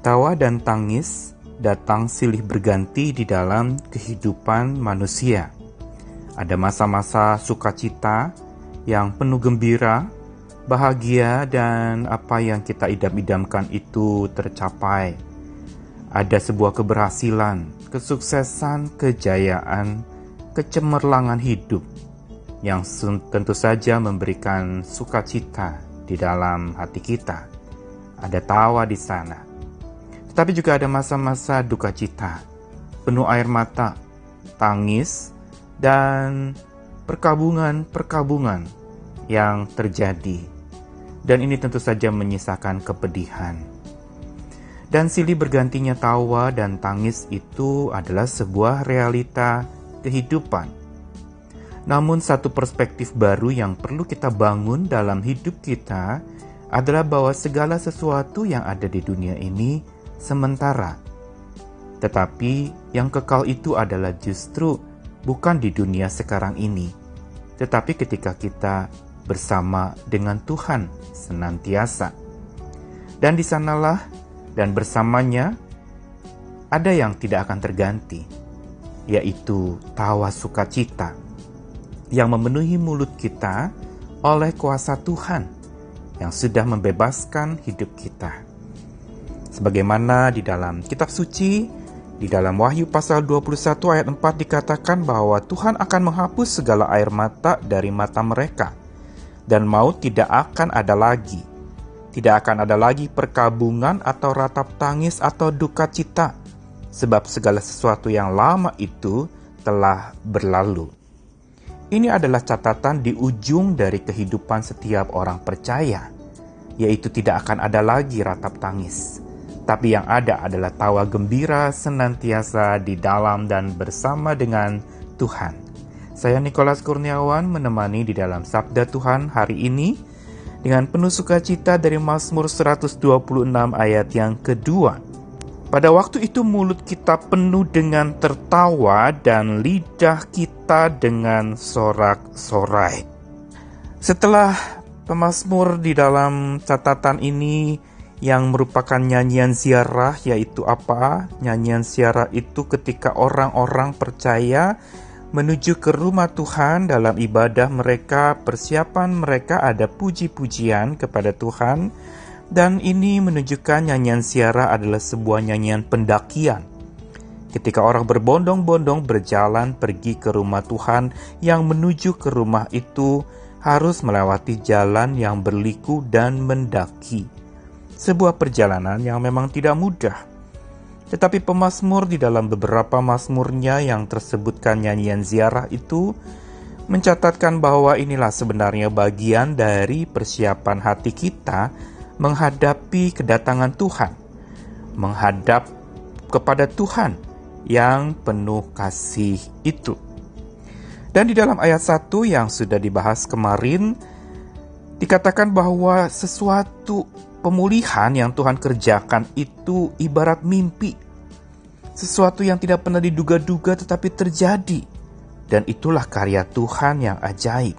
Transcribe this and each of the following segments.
Tawa dan tangis datang silih berganti di dalam kehidupan manusia. Ada masa-masa sukacita yang penuh gembira, bahagia, dan apa yang kita idam-idamkan itu tercapai. Ada sebuah keberhasilan, kesuksesan, kejayaan, kecemerlangan hidup yang tentu saja memberikan sukacita di dalam hati kita. Ada tawa di sana tetapi juga ada masa-masa duka cita, penuh air mata, tangis, dan perkabungan-perkabungan yang terjadi. Dan ini tentu saja menyisakan kepedihan. Dan silih bergantinya tawa dan tangis itu adalah sebuah realita kehidupan. Namun satu perspektif baru yang perlu kita bangun dalam hidup kita adalah bahwa segala sesuatu yang ada di dunia ini sementara. Tetapi yang kekal itu adalah justru bukan di dunia sekarang ini, tetapi ketika kita bersama dengan Tuhan senantiasa. Dan di sanalah dan bersamanya ada yang tidak akan terganti, yaitu tawa sukacita yang memenuhi mulut kita oleh kuasa Tuhan yang sudah membebaskan hidup kita. Sebagaimana di dalam kitab suci, di dalam Wahyu pasal 21 ayat 4 dikatakan bahwa Tuhan akan menghapus segala air mata dari mata mereka, dan maut tidak akan ada lagi. Tidak akan ada lagi perkabungan atau ratap tangis atau duka cita, sebab segala sesuatu yang lama itu telah berlalu. Ini adalah catatan di ujung dari kehidupan setiap orang percaya, yaitu tidak akan ada lagi ratap tangis tapi yang ada adalah tawa gembira senantiasa di dalam dan bersama dengan Tuhan. Saya Nikolas Kurniawan menemani di dalam Sabda Tuhan hari ini dengan penuh sukacita dari Mazmur 126 ayat yang kedua. Pada waktu itu mulut kita penuh dengan tertawa dan lidah kita dengan sorak-sorai. Setelah pemazmur di dalam catatan ini yang merupakan nyanyian ziarah yaitu apa? Nyanyian ziarah itu ketika orang-orang percaya menuju ke rumah Tuhan dalam ibadah mereka, persiapan mereka ada puji-pujian kepada Tuhan dan ini menunjukkan nyanyian ziarah adalah sebuah nyanyian pendakian. Ketika orang berbondong-bondong berjalan pergi ke rumah Tuhan yang menuju ke rumah itu harus melewati jalan yang berliku dan mendaki sebuah perjalanan yang memang tidak mudah. Tetapi pemazmur di dalam beberapa mazmurnya yang tersebutkan nyanyian ziarah itu mencatatkan bahwa inilah sebenarnya bagian dari persiapan hati kita menghadapi kedatangan Tuhan, menghadap kepada Tuhan yang penuh kasih itu. Dan di dalam ayat 1 yang sudah dibahas kemarin, dikatakan bahwa sesuatu pemulihan yang Tuhan kerjakan itu ibarat mimpi. Sesuatu yang tidak pernah diduga-duga tetapi terjadi. Dan itulah karya Tuhan yang ajaib.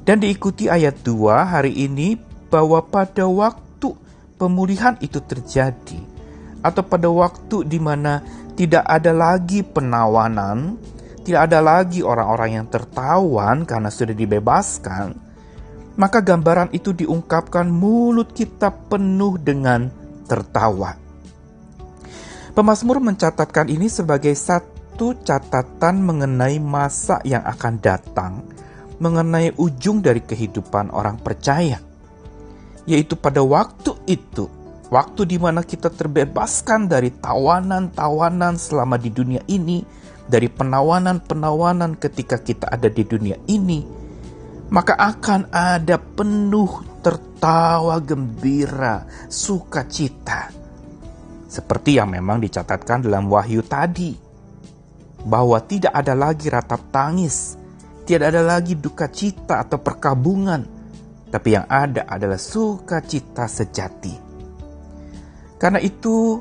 Dan diikuti ayat 2 hari ini bahwa pada waktu pemulihan itu terjadi atau pada waktu di mana tidak ada lagi penawanan, tidak ada lagi orang-orang yang tertawan karena sudah dibebaskan, maka gambaran itu diungkapkan mulut kita penuh dengan tertawa. Pemasmur mencatatkan ini sebagai satu catatan mengenai masa yang akan datang, mengenai ujung dari kehidupan orang percaya, yaitu pada waktu itu, waktu di mana kita terbebaskan dari tawanan-tawanan selama di dunia ini, dari penawanan-penawanan ketika kita ada di dunia ini maka akan ada penuh tertawa gembira, sukacita. Seperti yang memang dicatatkan dalam wahyu tadi, bahwa tidak ada lagi ratap tangis, tidak ada lagi duka cita atau perkabungan, tapi yang ada adalah sukacita sejati. Karena itu,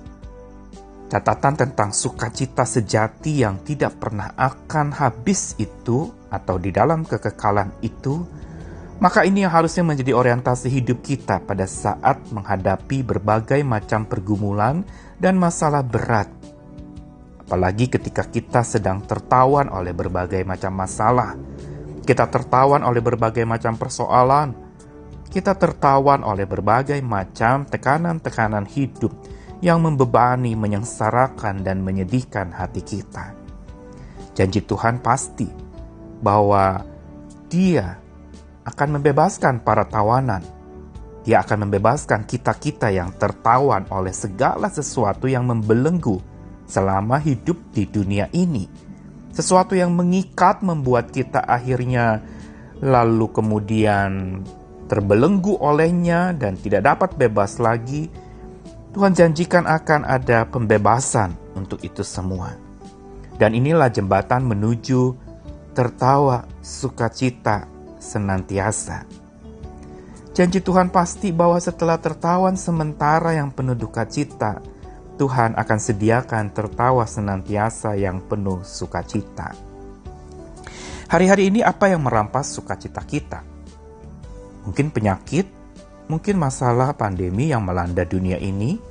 Catatan tentang sukacita sejati yang tidak pernah akan habis itu, atau di dalam kekekalan itu, Maka ini yang harusnya menjadi orientasi hidup kita pada saat menghadapi berbagai macam pergumulan dan masalah berat. Apalagi ketika kita sedang tertawan oleh berbagai macam masalah. Kita tertawan oleh berbagai macam persoalan. Kita tertawan oleh berbagai macam tekanan-tekanan hidup yang membebani, menyengsarakan, dan menyedihkan hati kita. Janji Tuhan pasti bahwa Dia akan membebaskan para tawanan. Dia akan membebaskan kita-kita yang tertawan oleh segala sesuatu yang membelenggu selama hidup di dunia ini. Sesuatu yang mengikat membuat kita akhirnya lalu kemudian terbelenggu olehnya dan tidak dapat bebas lagi. Tuhan janjikan akan ada pembebasan untuk itu semua. Dan inilah jembatan menuju tertawa sukacita senantiasa. Janji Tuhan pasti bahwa setelah tertawan sementara yang penuh duka cita, Tuhan akan sediakan tertawa senantiasa yang penuh sukacita. Hari-hari ini apa yang merampas sukacita kita? Mungkin penyakit, mungkin masalah pandemi yang melanda dunia ini,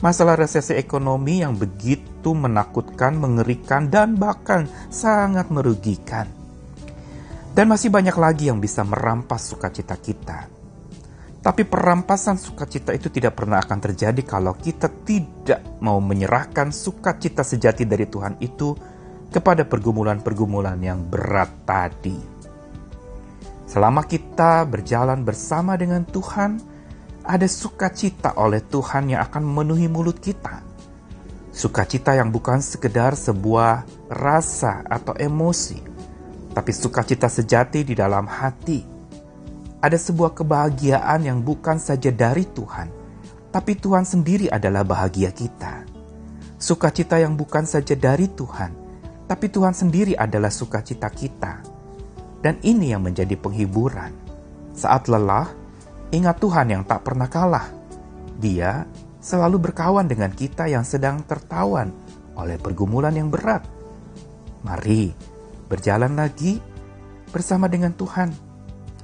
masalah resesi ekonomi yang begitu menakutkan, mengerikan, dan bahkan sangat merugikan dan masih banyak lagi yang bisa merampas sukacita kita. Tapi perampasan sukacita itu tidak pernah akan terjadi kalau kita tidak mau menyerahkan sukacita sejati dari Tuhan itu kepada pergumulan-pergumulan yang berat tadi. Selama kita berjalan bersama dengan Tuhan, ada sukacita oleh Tuhan yang akan memenuhi mulut kita. Sukacita yang bukan sekedar sebuah rasa atau emosi, tapi sukacita sejati di dalam hati. Ada sebuah kebahagiaan yang bukan saja dari Tuhan, tapi Tuhan sendiri adalah bahagia kita. Sukacita yang bukan saja dari Tuhan, tapi Tuhan sendiri adalah sukacita kita. Dan ini yang menjadi penghiburan. Saat lelah, ingat Tuhan yang tak pernah kalah. Dia selalu berkawan dengan kita yang sedang tertawan oleh pergumulan yang berat. Mari berjalan lagi bersama dengan Tuhan.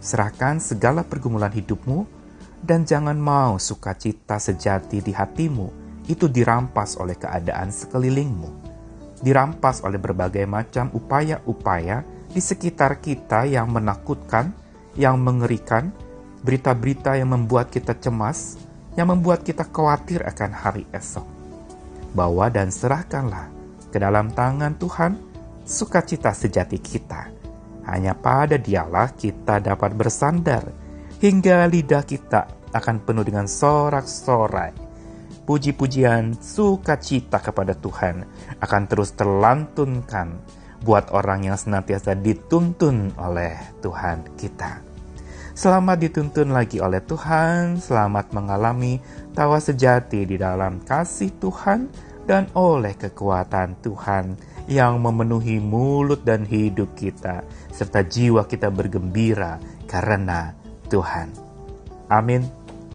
Serahkan segala pergumulan hidupmu dan jangan mau sukacita sejati di hatimu itu dirampas oleh keadaan sekelilingmu. Dirampas oleh berbagai macam upaya-upaya di sekitar kita yang menakutkan, yang mengerikan, berita-berita yang membuat kita cemas, yang membuat kita khawatir akan hari esok. Bawa dan serahkanlah ke dalam tangan Tuhan sukacita sejati kita. Hanya pada dialah kita dapat bersandar, hingga lidah kita akan penuh dengan sorak-sorai. Puji-pujian sukacita kepada Tuhan akan terus terlantunkan buat orang yang senantiasa dituntun oleh Tuhan kita. Selamat dituntun lagi oleh Tuhan, selamat mengalami tawa sejati di dalam kasih Tuhan dan oleh kekuatan Tuhan yang memenuhi mulut dan hidup kita, serta jiwa kita bergembira karena Tuhan. Amin.